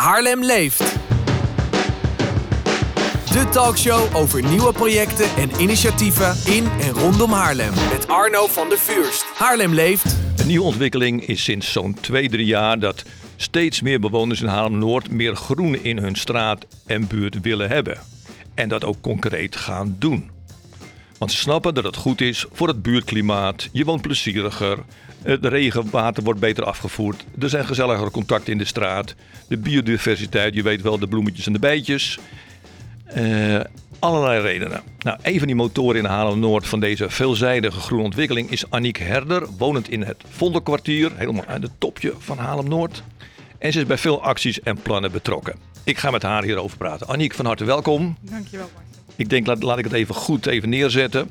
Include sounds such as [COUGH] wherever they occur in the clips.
Haarlem leeft. De talkshow over nieuwe projecten en initiatieven in en rondom Haarlem. Met Arno van der Vuurst. Haarlem leeft. Een nieuwe ontwikkeling is sinds zo'n twee, drie jaar dat steeds meer bewoners in Haarlem-Noord meer groen in hun straat en buurt willen hebben. En dat ook concreet gaan doen. Want ze snappen dat het goed is voor het buurtklimaat. Je woont plezieriger. Het regenwater wordt beter afgevoerd. Er zijn gezelligere contacten in de straat. De biodiversiteit, je weet wel, de bloemetjes en de bijtjes. Eh, allerlei redenen. Nou, een van die motoren in Haarlem-Noord van deze veelzijdige groene ontwikkeling is Aniek Herder, wonend in het Vondelkwartier, helemaal aan het topje van Haarlem-Noord. En ze is bij veel acties en plannen betrokken. Ik ga met haar hierover praten. Aniek, van harte welkom. Dankjewel, Marcel. Ik denk, laat, laat ik het even goed even neerzetten.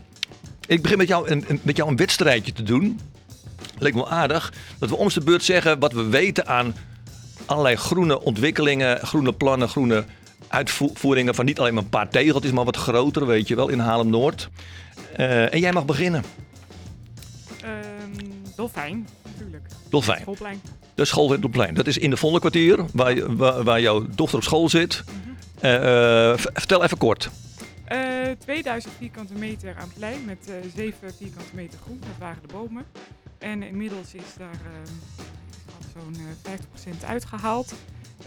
Ik begin met jou een, een, met jou een wedstrijdje te doen. Leek me wel aardig dat we om de beurt zeggen wat we weten aan allerlei groene ontwikkelingen, groene plannen, groene uitvoeringen van niet alleen maar een paar tegeltjes, maar wat groter, weet je wel, in Haarlem-Noord. Eh, en jij mag beginnen. Ehm Dolfijn, natuurlijk. Dolfijn. Schoolplein. De school in Plein. Dat is in de Vondelkwartier, waar, waar, waar jouw dochter op school zit. Eh, eh, v- vertel even kort. Eh, 2000 vierkante meter aan plein met eh 7 vierkante meter groen. Dat waren de bomen. En inmiddels is daar dat zo'n eh, 50% uitgehaald.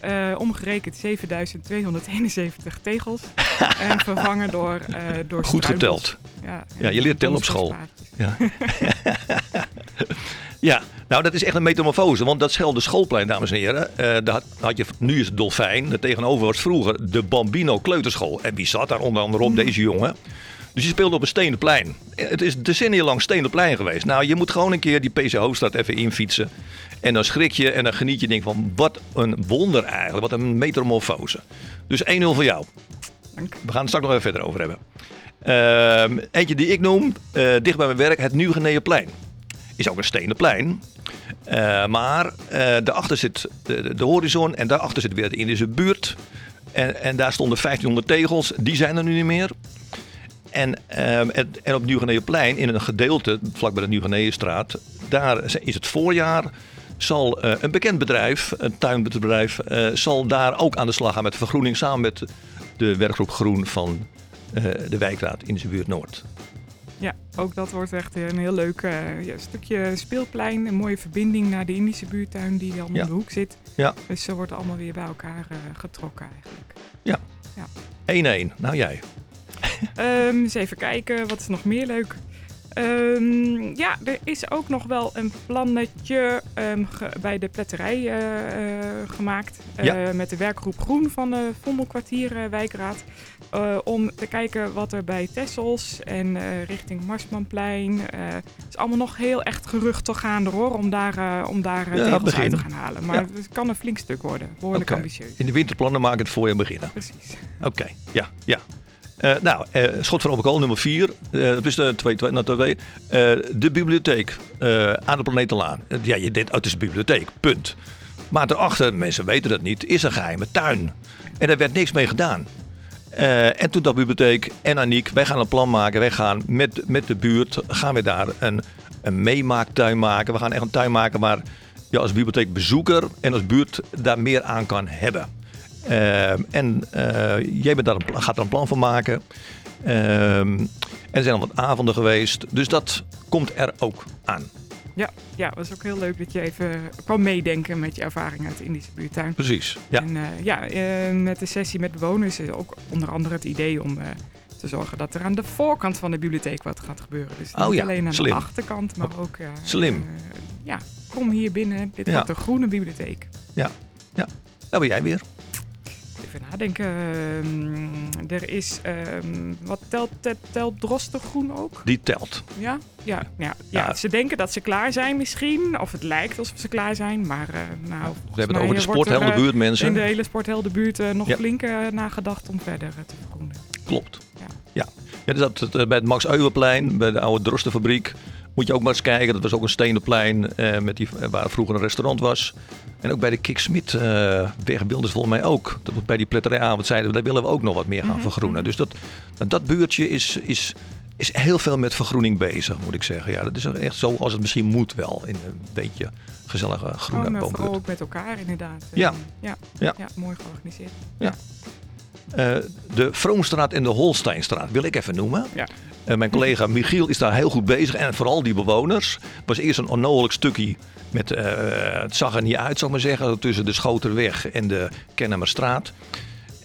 Eh, omgerekend 7271 tegels. [LAUGHS] en vervangen door, eh door Goed geteld. Ja, Ja, je leert tellen op school. Ja. [LAUGHS] [LAUGHS] ja, nou dat is echt een metamorfose. Want dat Schelde schoolplein, dames en heren. eh, daar had, je, nu is het Dolfijn. Daar tegenover was vroeger de Bambino Kleuterschool. En wie zat daar onder andere op? Deze jongen. Dus je speelde op een stenen plein. Eh, Het is decennia lang stenen plein geweest. Nou, je moet gewoon een keer die PC Hoofdstad even infietsen. En dan schrik je en dan geniet je. Denk van, wat een wonder eigenlijk. Wat een metamorfose. Dus 1-0 voor jou. Dank. We gaan het straks nog even verder over hebben. Ehm, eentje die ik noem, eh, dicht bij mijn werk, het Nieuw-Geneeënplein. Is ook een stenen plein. Eh, maar eh, daarachter zit de, de- horizon en daarachter zit weer de Indische buurt. En, en daar stonden 1500 tegels, die zijn er nu niet meer. En, ehm, en, en op Nieuw-Geneeënplein, in een gedeelte vlak bij de Nieuw-Geneeënstraat, daar is het voorjaar. Zal eh, een bekend bedrijf, een tuinbedrijf, zal daar ook aan de slag gaan met vergroening samen met de werkgroep Groen van de wijkraad in de buurt Noord. Ja, ook dat wordt echt een heel leuk eh, ja, stukje speelplein. Een mooie verbinding naar de Indische buurtuin die Ja. om de hoek zit. Ja. Dus ze wordt allemaal weer bij elkaar eh, getrokken eigenlijk. 1-1. Nou jij. Ehm, eens even kijken, wat is nog meer leuk? Ehm, ja, er is ook nog wel een plannetje ehm, ge- bij de pletterij eh, eh, gemaakt. eh, Ja. Met de werkgroep Groen van de Vondelkwartier Wijkraad. om te kijken wat er bij Tessels en richting Marsmanplein. het is allemaal nog heel echt gerucht gaande hoor. Om daar, om daar Ja, uit te gaan halen. Maar Ja. het kan een flink stuk worden. Behoorlijk ambitieus. In de winterplannen maken het voor je beginnen. Precies. Oké, ja, ja. Eh, nou, eh, schot van Overkool nummer 4. dat is de 2, 2, nou. Eh, de bibliotheek eh, aan de Planetenlaan. Eh, ja, je denkt, oh, het is een bibliotheek, punt. Maar daarachter, mensen weten dat niet, is een geheime tuin. En daar werd niks mee gedaan. Eh, en toen dat bibliotheek en Aniek, wij gaan een plan maken. Wij gaan met, met de buurt, gaan we daar een, een meemaaktuin maken. We gaan echt een tuin maken waar je als bibliotheekbezoeker en als buurt daar meer aan kan hebben. Ehm, en eh, jij bent daar een, gaat er een plan van maken. Ehm, en er zijn al wat avonden geweest. Dus dat komt er ook aan. Ja, ja, het was ook heel leuk dat je even kwam meedenken met je ervaring uit de Indische buurtuin. Precies. Ja. En eh, ja, eh, met de sessie met bewoners is ook onder andere het idee om te zorgen dat er aan de voorkant van de bibliotheek wat gaat gebeuren. Dus Oh niet ja, alleen aan slim. de achterkant, maar ook... eh, Slim. ja, kom hier binnen. Dit Ja. wordt een groene bibliotheek. Daar ben jij weer. Even nadenken. ehm, er is... ehm, wat telt, telt, telt Drostengroen ook? Die telt. Ja? Ja, ja, ja, Ja. ze denken dat ze klaar zijn misschien. Of het lijkt alsof ze klaar zijn. Maar eh, nou, We hebben het over de er, sportheldenbuurt, eh, in mensen. de hele sportheldenbuurt eh, nog Ja. flink eh, nagedacht om verder eh, te vergroenen. Klopt. Ja. Ja. ja dus dat, eh, bij het Max Euwenplein, bij de oude Drostenfabriek. Moet je ook maar eens kijken. Dat was ook een stenen plein eh, met die, waar vroeger een restaurant was. En ook bij de Kik Smit eh weg volgens mij ook. Dat we bij die pletterijavond zeiden we, daar willen we ook nog wat meer gaan Mhm, vergroenen. Dus dat, dat buurtje is, is is heel veel met vergroening bezig, moet ik zeggen. Ja, dat is echt zo als het misschien moet wel. In een beetje gezellige groene Oh, boomhut. vooral ook met elkaar inderdaad. Ja. Eh, ja. Ja. ja. mooi georganiseerd. Eh, de Vroomstraat en de Holsteinstraat wil ik even noemen. Ja. Mijn collega Michiel is daar heel goed bezig. En vooral die bewoners. Het was eerst een onnogelijk stukje. Met, eh, het zag er niet uit, zou ik maar zeggen. Tussen de Schoterweg en de Kennemerstraat.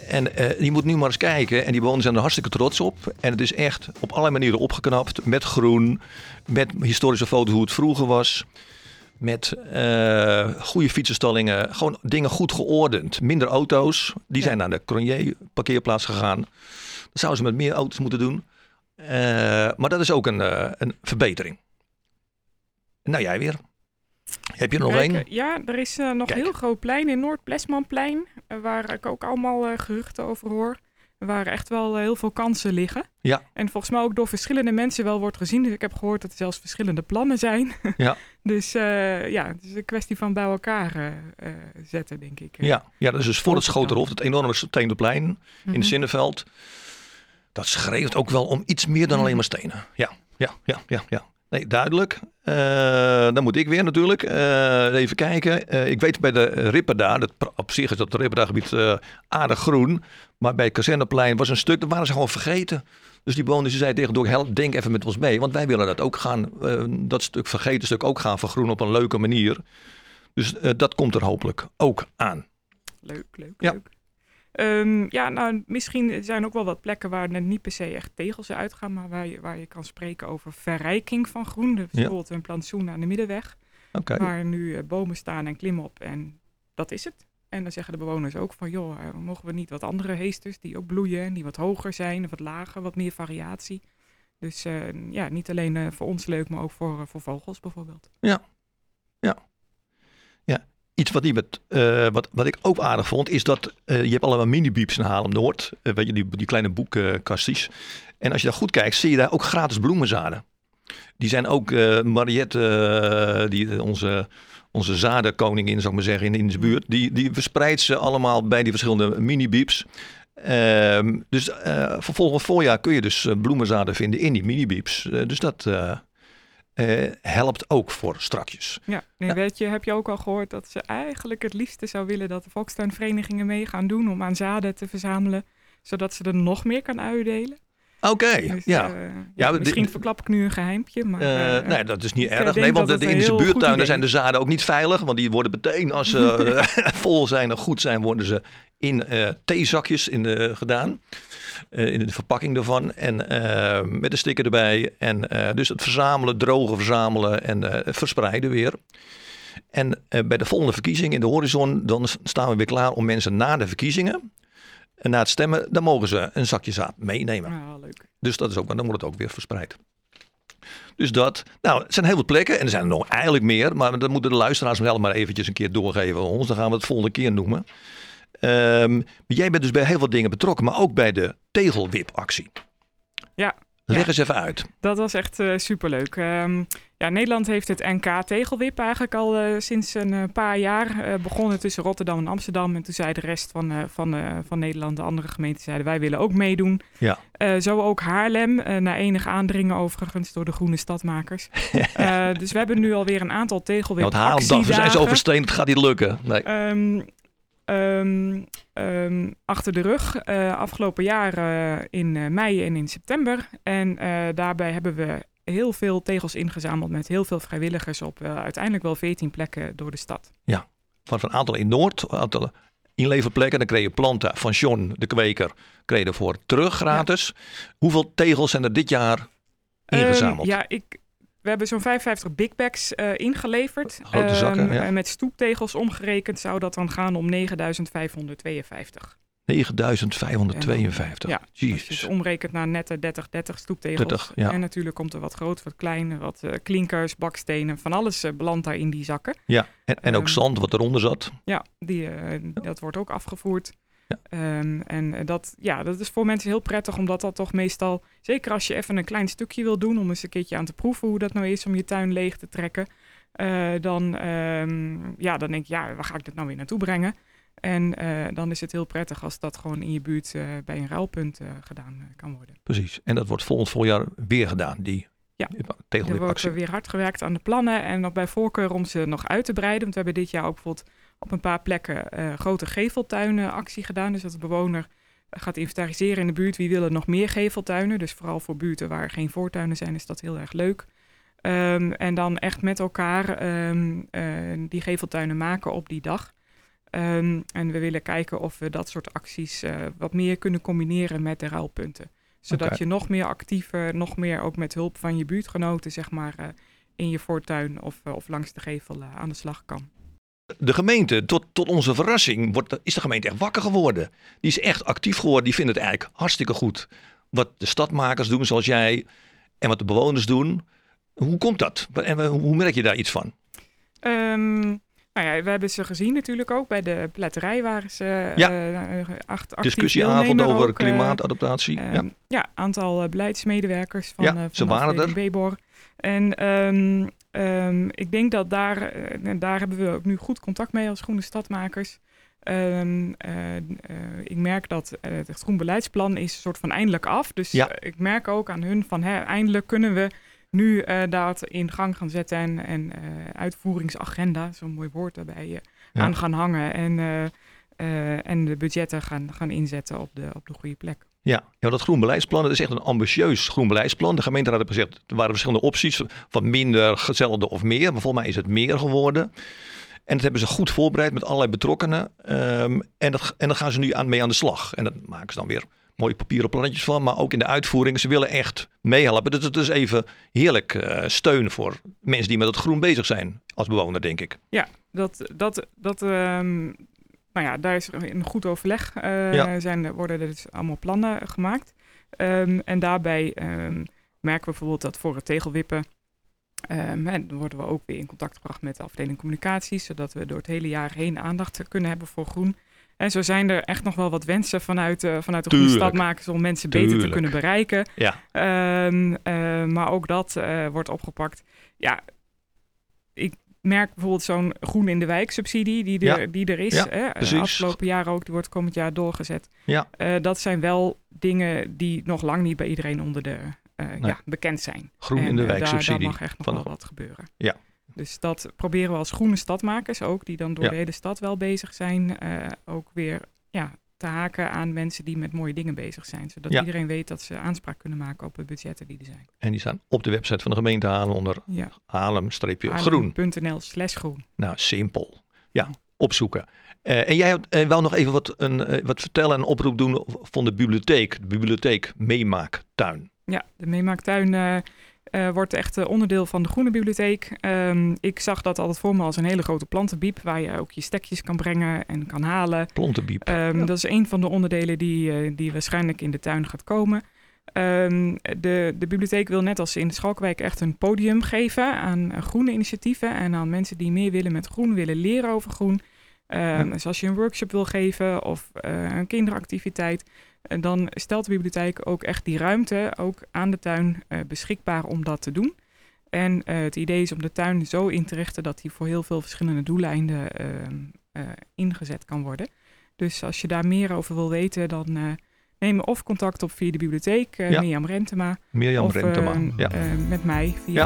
En eh, je moet nu maar eens kijken. En die bewoners zijn er hartstikke trots op. En het is echt op allerlei manieren opgeknapt. Met groen. Met historische foto's hoe het vroeger was. Met eh, goede fietsenstallingen. Gewoon dingen goed geordend. Minder auto's. Die zijn naar de Cronier parkeerplaats gegaan. Dat zouden ze met meer auto's moeten doen. Eh, maar dat is ook een, eh, een verbetering. Nou, jij weer. Heb je er nog één? Ja, er is eh, nog een heel groot plein in Noord-Plesmanplein. eh, waar ik ook allemaal geruchten over hoor. Waar echt wel heel veel kansen liggen. Ja. En volgens mij ook door verschillende mensen wel wordt gezien. Dus ik heb gehoord dat er zelfs verschillende plannen zijn. [LAUGHS] Ja. dus ja, het is een kwestie van bij elkaar zetten, denk ik. Ja, ja, dat is dus voor het. Schoterhof. Het enorme steende plein in Mhm. het Zinnenveld. Dat schreeuwt ook wel om iets meer dan alleen maar stenen. Ja, ja, ja, ja. ja. Nee, duidelijk. Eh, dan moet ik weer natuurlijk. Eh, even kijken. Eh, ik weet bij de Ripper daar, dat, op zich is dat Ripper gebied eh, aardig groen. Maar bij het Kazerneplein was een stuk, dat waren ze gewoon vergeten. Dus die bewoners die zeiden tegen help, denk even met ons mee. Want wij willen dat ook gaan, dat stuk vergeten stuk ook gaan vergroenen op een leuke manier. Dus dat komt er hopelijk ook aan. Leuk, leuk, Ja. leuk. Ehm, ja, nou, misschien zijn ook wel wat plekken waar net niet per se echt tegels uitgaan, maar waar je, waar je kan spreken over verrijking van groen. Dus bijvoorbeeld een plantsoen aan de middenweg, waar nu eh, bomen staan en klimop en dat is het. En dan zeggen de bewoners ook van, joh, eh, mogen we niet wat andere heesters die ook bloeien en die wat hoger zijn, of wat lager, wat meer variatie. Dus eh, ja, niet alleen voor ons leuk, maar ook voor, voor vogels bijvoorbeeld. Iets wat, die eh, wat, wat ik ook aardig vond, is dat eh, je hebt allemaal mini-bieps in Haarlem-Noord. Eh, weet je, die, die kleine boekkastjes. en als je daar goed kijkt, zie je daar ook gratis bloemenzaden. Die zijn ook, Mariette, die, onze, onze zadenkoningin, zou ik maar zeggen, in, in de buurt. Die, die verspreidt ze allemaal bij die verschillende mini-bieps. Ehm, dus voor volgend voorjaar kun je dus bloemenzaden vinden in die mini-bieps. Eh, dus dat eh, helpt ook voor strakjes. Ja, Ja. weet je, heb je ook al gehoord dat ze eigenlijk het liefste zou willen dat de volkstuinverenigingen mee gaan doen om aan zaden te verzamelen, zodat ze er nog meer kan uitdelen. Oké, Dus, ja. eh, Ja, ja, misschien verklap ik nu een geheimpje, maar... Eh, eh, nee, dat is niet erg. Nee, want dat de buurtuinen zijn de zaden ook niet veilig. Want die worden meteen, als ze [LAUGHS] [LAUGHS] vol zijn en goed zijn, worden ze in theezakjes in de, gedaan. In de verpakking daarvan. En met een sticker erbij. En dus het verzamelen, drogen verzamelen en verspreiden weer. En bij de volgende verkiezing in de horizon, dan staan we weer klaar om mensen na de verkiezingen. En na het stemmen, dan mogen ze een zakje zaad meenemen. ah, leuk. Dus dat is ook, dan wordt het ook weer verspreid. Dus dat, nou, het zijn heel veel plekken en er zijn er nog eigenlijk meer, maar dat moeten de luisteraars wel maar eventjes een keer doorgeven aan ons. Dan gaan we het volgende keer noemen. Ehm, jij bent dus bij heel veel dingen betrokken, maar ook bij de tegelwipactie. Ja, Leg ja. eens even uit. Dat was echt eh, superleuk. Ehm, ja, Nederland heeft het NK Tegelwip eigenlijk al eh, sinds een eh, paar jaar eh, begonnen tussen Rotterdam en Amsterdam. En toen zei de rest van, van, van Nederland, de andere gemeenten, zeiden wij willen ook meedoen. Ja. Zo ook Haarlem, na enig aandringen overigens door de groene stadmakers. [LAUGHS] Dus we hebben nu alweer een aantal tegelwip Want Haarlem dacht, we zijn zo versteend, het gaat niet lukken. Nee. Ehm, ehm, ehm, achter de rug. afgelopen jaar in mei en in september. En daarbij hebben we heel veel tegels ingezameld met heel veel vrijwilligers op eh, uiteindelijk wel 14 plekken door de stad. Van een aantal in Noord, een aantal inleverplekken. Dan kreeg je planten van John, de kweker, kreeg je ervoor terug gratis. Hoeveel tegels zijn er dit jaar ingezameld? Ehm, ja, ik, we hebben zo'n 55 big bags eh, ingeleverd. Grote zakken, Ehm, ja. En met stoeptegels omgerekend zou dat dan gaan om 9552. 9552. Ja, Jezus. het omrekent naar nette 30, 30 stoeptegels. 30, ja. En natuurlijk komt er wat groot, wat klein, wat eh, klinkers, bakstenen, van alles eh, belandt daar in die zakken. Ja, en, en ook Ehm, zand wat eronder zat. Ja, die, eh, dat wordt ook afgevoerd. Ja. Ehm, en dat, ja, dat is voor mensen heel prettig, omdat dat toch meestal, zeker als je even een klein stukje wil doen, om eens een keertje aan te proeven hoe dat nou is om je tuin leeg te trekken, dan, ehm, ja, dan denk je, ja, waar ga ik dit nou weer naartoe brengen? En dan is het heel prettig als dat gewoon in je buurt bij een ruilpunt gedaan kan worden. Precies. En dat wordt volgend voorjaar weer gedaan, die ja, er wordt weer hard gewerkt aan de plannen en nog bij voorkeur om ze nog uit te breiden. Want we hebben dit jaar ook bijvoorbeeld op een paar plekken grote geveltuinenactie gedaan. Dus dat de bewoner gaat inventariseren in de buurt wie willen nog meer geveltuinen. Dus vooral voor buurten waar geen voortuinen zijn is dat heel erg leuk. Um, en dan echt met elkaar um, uh, die geveltuinen maken op die dag. Um, en we willen kijken of we dat soort acties uh, wat meer kunnen combineren met de ruilpunten zodat je nog meer actiever, nog meer ook met hulp van je buurtgenoten, zeg maar, uh, in je voortuin of, uh, of langs de gevel aan de slag kan. De gemeente, tot, tot onze verrassing, wordt, is de gemeente echt wakker geworden. Die is echt actief geworden. Die vindt het eigenlijk hartstikke goed. Wat de stadmakers doen, zoals jij, en wat de bewoners doen. Hoe komt dat? En hoe merk je daar iets van? Um, nou ja, we hebben ze gezien natuurlijk ook. Bij de pletterij waren ze ja. uh, acht, Discussieavond over ook, eh, klimaatadaptatie. Uh, ja, ja aantal beleidsmedewerkers van, ja, ze waren er. Bebor. En um, um, ik denk dat daar, daar hebben we ook nu goed contact mee als groene stadmakers. Um, uh, uh, ik merk dat uh, het groen beleidsplan is een soort van eindelijk af. Dus ja. ik merk ook aan hun van hè, eindelijk kunnen we nu uh, dat in gang gaan zetten en, en uh, uitvoeringsagenda, zo'n mooi woord daarbij, uh, aan gaan hangen. En, en de budgetten gaan, gaan inzetten op de, op de goede plek. Ja, ja, dat groen beleidsplan, dat is echt een ambitieus groen beleidsplan. De gemeenteraad heeft gezegd, er waren verschillende opties, van minder, hetzelfde of meer. Maar volgens mij is het meer geworden. En dat hebben ze goed voorbereid met allerlei betrokkenen. Um, en, dat, en daar gaan ze nu aan, mee aan de slag. En dat maken ze dan weer mooie papieren plannetjes van, maar ook in de uitvoering. Ze willen echt meehelpen. Dus het is even heerlijk uh, steun voor mensen die met het groen bezig zijn als bewoner, denk ik. Ja, dat, dat, dat, um, nou ja, daar is een goed overleg. Uh, ja. zijn, worden er dus allemaal plannen gemaakt. Um, en daarbij um, merken we bijvoorbeeld dat voor het tegelwippen. Um, en dan worden we ook weer in contact gebracht met de afdeling communicatie, zodat we door het hele jaar heen aandacht kunnen hebben voor groen. En zo zijn er echt nog wel wat wensen vanuit, uh, vanuit de goede stadmakers om mensen beter te kunnen bereiken. Ja. Um, uh, maar ook dat uh, wordt opgepakt. Ja, ik merk bijvoorbeeld zo'n groen in de wijk subsidie die er, ja. die er is. Ja, hè? De afgelopen jaar ook, die wordt komend jaar doorgezet. Ja. dat zijn wel dingen die nog lang niet bij iedereen onder de nee. ja, bekend zijn. Groen en, in de wijk subsidie. Daar mag echt nog wel wat gebeuren. Ja, dus dat proberen we als groene stadmakers ook, die dan door de hele stad wel bezig zijn, uh, ook weer ja, te haken aan mensen die met mooie dingen bezig zijn. Zodat ja. iedereen weet dat ze aanspraak kunnen maken op de budgetten die er zijn. En die staan op de website van de gemeente Halen onder ja. Halem-groen. Slash groen. Nou, simpel. Ja, opzoeken. Uh, en jij uh, wou nog even wat, een, wat vertellen en oproep doen van de bibliotheek. De bibliotheek Meemaaktuin. Ja, de Meemaaktuin uh, wordt echt uh, onderdeel van de Groene Bibliotheek. Um, ik zag dat altijd voor me als een hele grote plantenbiep, waar je ook je stekjes kan brengen en kan halen. Plantenbiep. Um, ja. Dat is een van de onderdelen die, uh, die waarschijnlijk in de tuin gaat komen. Um, de, de bibliotheek wil net als in de Schalkwijk echt een podium geven aan groene initiatieven en aan mensen die meer willen met groen, willen leren over groen. Ja. Dus als je een workshop wil geven of een kinderactiviteit, en dan stelt de bibliotheek ook echt die ruimte ook aan de tuin uh, beschikbaar om dat te doen. En uh, het idee is om de tuin zo in te richten dat die voor heel veel verschillende doeleinden uh, ingezet kan worden. Dus als je daar meer over wil weten, dan neem of contact op via de bibliotheek, ja. Mirjam Rentema. Mirjam of, Rentema, ja. met mij via ja.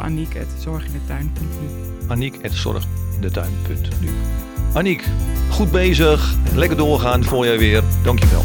Aniek.zorgindetuin.nu Aniek, goed bezig. Lekker doorgaan voor jij weer. Dankjewel.